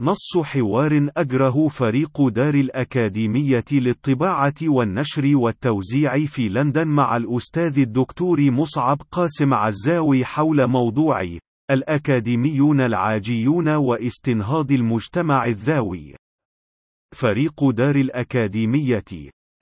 نص حوار أجره فريق دار الأكاديمية للطباعة والنشر والتوزيع في لندن مع الأستاذ الدكتور مصعب قاسم عزاوي حول موضوع الأكاديميون العاجيون واستنهاض المجتمع الذاوي. فريق دار الأكاديمية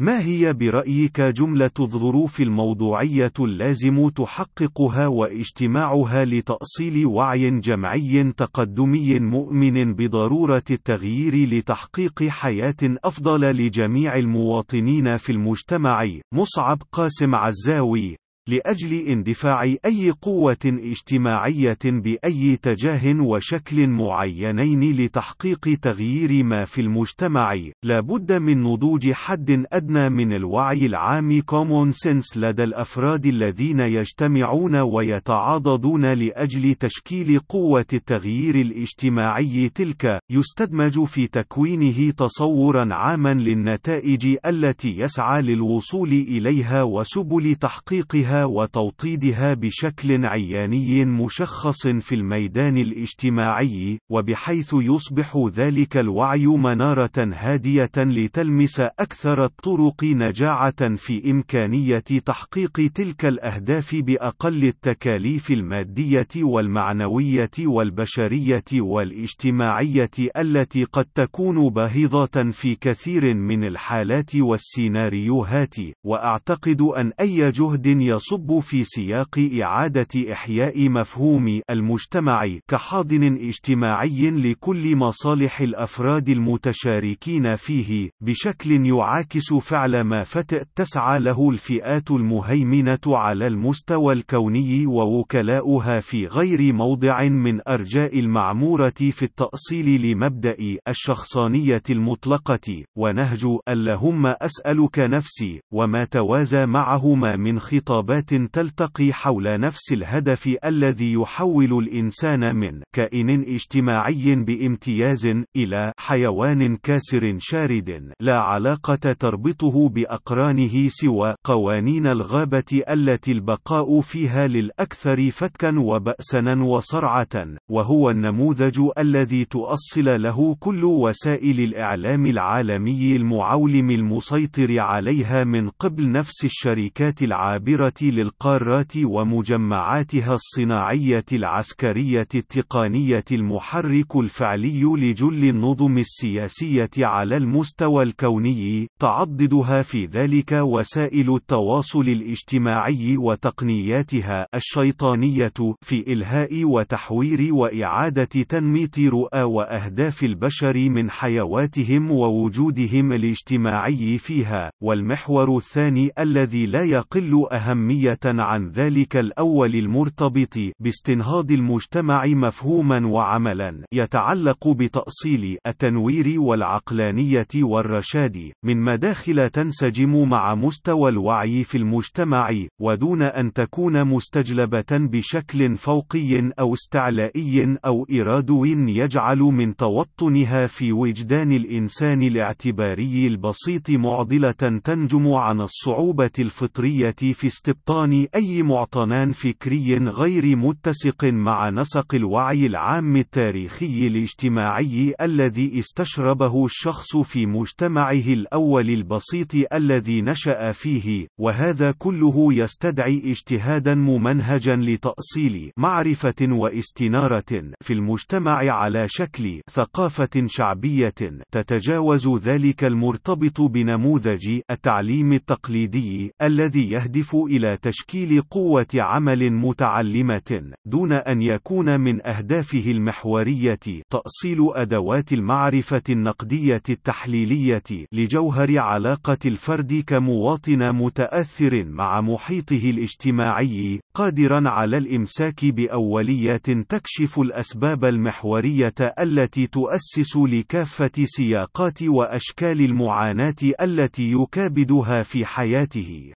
ما هي برأيك جملة الظروف الموضوعية اللازم تحققها واجتماعها لتأصيل وعي جمعي تقدمي مؤمن بضرورة التغيير لتحقيق حياة أفضل لجميع المواطنين في المجتمع؟ مصعب قاسم عزاوي لأجل اندفاع أي قوة اجتماعية بأي تجاه وشكل معينين لتحقيق تغيير ما في المجتمع، لا بد من نضوج حد أدنى من الوعي العام common sense لدى الأفراد الذين يجتمعون ويتعاضدون لأجل تشكيل قوة التغيير الاجتماعي تلك، يستدمج في تكوينه تصورا عاما للنتائج التي يسعى للوصول إليها وسبل تحقيقها. وتوطيدها بشكل عياني مشخص في الميدان الاجتماعي، وبحيث يصبح ذلك الوعي منارة هادية لتلمس أكثر الطرق نجاعة في إمكانية تحقيق تلك الأهداف بأقل التكاليف المادية والمعنوية والبشرية والاجتماعية التي قد تكون باهظة في كثير من الحالات والسيناريوهات، وأعتقد أن أي جهد يص يصب في سياق إعادة إحياء مفهوم المجتمع كحاضن اجتماعي لكل مصالح الأفراد المتشاركين فيه بشكل يعاكس فعل ما فتأ تسعى له الفئات المهيمنة على المستوى الكوني ووكلاؤها في غير موضع من أرجاء المعمورة في التأصيل لمبدأ الشخصانية المطلقة ونهج اللهم أسألك نفسي وما توازى معهما من خطابات عصابات تلتقي حول نفس الهدف الذي يحول الإنسان من كائن اجتماعي بامتياز إلى حيوان كاسر شارد. لا علاقة تربطه بأقرانه سوى قوانين الغابة التي البقاء فيها للأكثر فتكا وبأسنا وصرعة وهو النموذج الذي تؤصل له كل وسائل الإعلام العالمي المعولم المسيطر عليها من قبل نفس الشركات العابرة للقارات ومجمعاتها الصناعية العسكرية التقنية المحرك الفعلي لجل النظم السياسية على المستوى الكوني، تعضدها في ذلك وسائل التواصل الاجتماعي وتقنياتها الشيطانية في إلهاء وتحوير وإعادة تنميط رؤى وأهداف البشر من حيواتهم ووجودهم الاجتماعي فيها، والمحور الثاني الذي لا يقل أهمية أهمية عن ذلك الأول المرتبط باستنهاض المجتمع مفهوما وعملا يتعلق بتأصيل التنوير والعقلانية والرشاد من مداخل تنسجم مع مستوى الوعي في المجتمع ودون أن تكون مستجلبة بشكل فوقي أو استعلائي أو إرادوي يجعل من توطنها في وجدان الإنسان الاعتباري البسيط معضلة تنجم عن الصعوبة الفطرية في استبطان استبطان أي معطنان فكري غير متسق مع نسق الوعي العام التاريخي الاجتماعي الذي استشربه الشخص في مجتمعه الأول البسيط الذي نشأ فيه، وهذا كله يستدعي اجتهادا ممنهجا لتأصيل معرفة واستنارة في المجتمع على شكل ثقافة شعبية تتجاوز ذلك المرتبط بنموذج التعليم التقليدي الذي يهدف إلى تشكيل قوة عمل متعلمة، دون أن يكون من أهدافه المحورية تأصيل أدوات المعرفة النقدية التحليلية لجوهر علاقة الفرد كمواطن متأثر مع محيطه الاجتماعي، قادرا على الإمساك بأوليات تكشف الأسباب المحورية التي تؤسس لكافة سياقات وأشكال المعاناة التي يكابدها في حياته.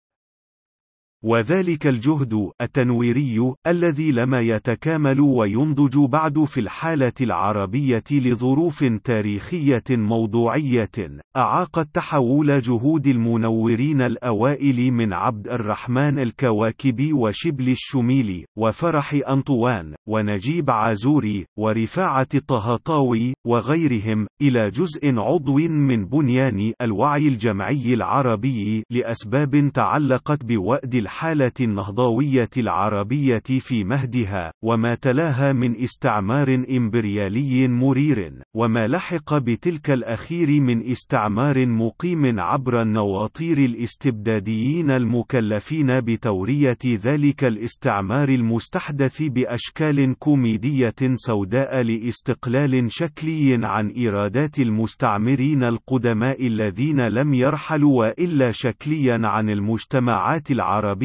وذلك الجهد التنويري الذي لم يتكامل وينضج بعد في الحالة العربية لظروف تاريخية موضوعية أعاقت تحول جهود المنورين الأوائل من عبد الرحمن الكواكبي وشبل الشميلي وفرح أنطوان ونجيب عازوري ورفاعة الطهطاوي وغيرهم إلى جزء عضو من بنيان الوعي الجمعي العربي لأسباب تعلقت بوأد الحالة النهضوية العربية في مهدها وما تلاها من استعمار إمبريالي مرير وما لحق بتلك الأخير من استعمار مقيم عبر النواطير الاستبداديين المكلفين بتورية ذلك الاستعمار المستحدث بأشكال كوميدية سوداء لاستقلال شكلي عن إيرادات المستعمرين القدماء الذين لم يرحلوا وإلا شكليا عن المجتمعات العربية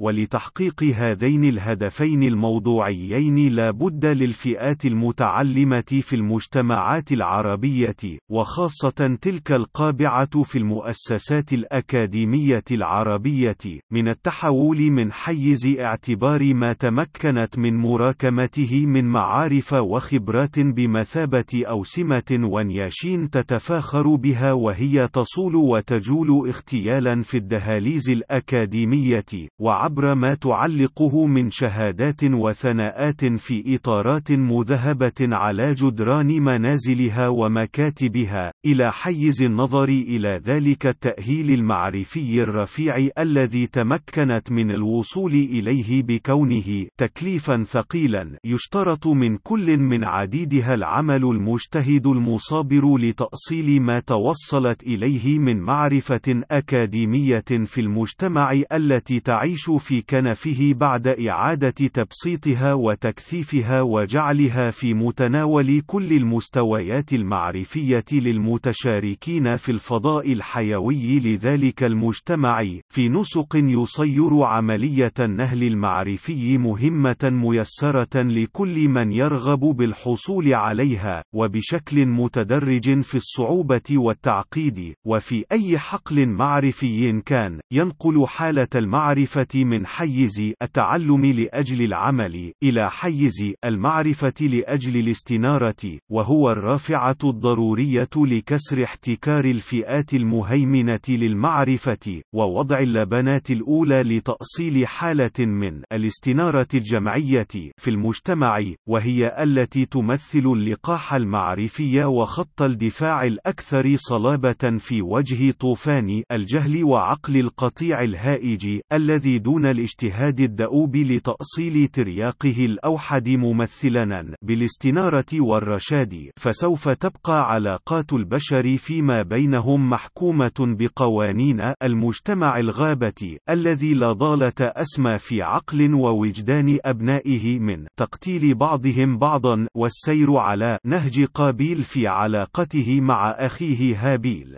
ولتحقيق هذين الهدفين الموضوعيين لا بد للفئات المتعلمة في المجتمعات العربية وخاصة تلك القابعة في المؤسسات الأكاديمية العربية من التحول من حيز اعتبار ما تمكنت من مراكمته من معارف وخبرات بمثابة أوسمة ونياشين تتفاخر بها وهي تصول وتجول اختيالا في الدهاليز الأكاديمية وعبر ما تعلقه من شهادات وثناءات في إطارات مذهبة على جدران منازلها ومكاتبها إلى حيز النظر إلى ذلك التأهيل المعرفي الرفيع الذي تمكنت من الوصول إليه بكونه تكليفا ثقيلا. يشترط من كل من عديدها العمل المجتهد المصابر لتأصيل ما توصلت إليه من معرفة أكاديمية في المجتمع التي تعيش في كنفه بعد إعادة تبسيطها وتكثيفها وجعلها في متناول كل المستويات المعرفية للمتشاركين في الفضاء الحيوي لذلك المجتمع في نسق يصير عملية النهل المعرفي مهمة ميسرة لكل من يرغب بالحصول عليها وبشكل متدرج في الصعوبة والتعقيد وفي أي حقل معرفي كان ينقل حالة المعرفة من حيز التعلم لأجل العمل إلى حيز المعرفة لأجل الاستنارة وهو الرافعة الضرورية لكسر احتكار الفئات المهيمنة للمعرفة ووضع اللبنات الأولى لتأصيل حالة من الاستنارة الجمعية في المجتمع وهي التي تمثل اللقاح المعرفي وخط الدفاع الأكثر صلابة في وجه طوفان الجهل وعقل القطيع الهائج الذي دون الاجتهاد الدؤوب لتأصيل ترياقه الأوحد ممثلا بالاستنارة والرشاد فسوف تبقى علاقات البشر فيما بينهم محكومة بقوانين المجتمع الغابة الذي لا ضالة أسمى في عقل ووجدان أبنائه من تقتيل بعضهم بعضا والسير على نهج قابيل في علاقته مع أخيه هابيل.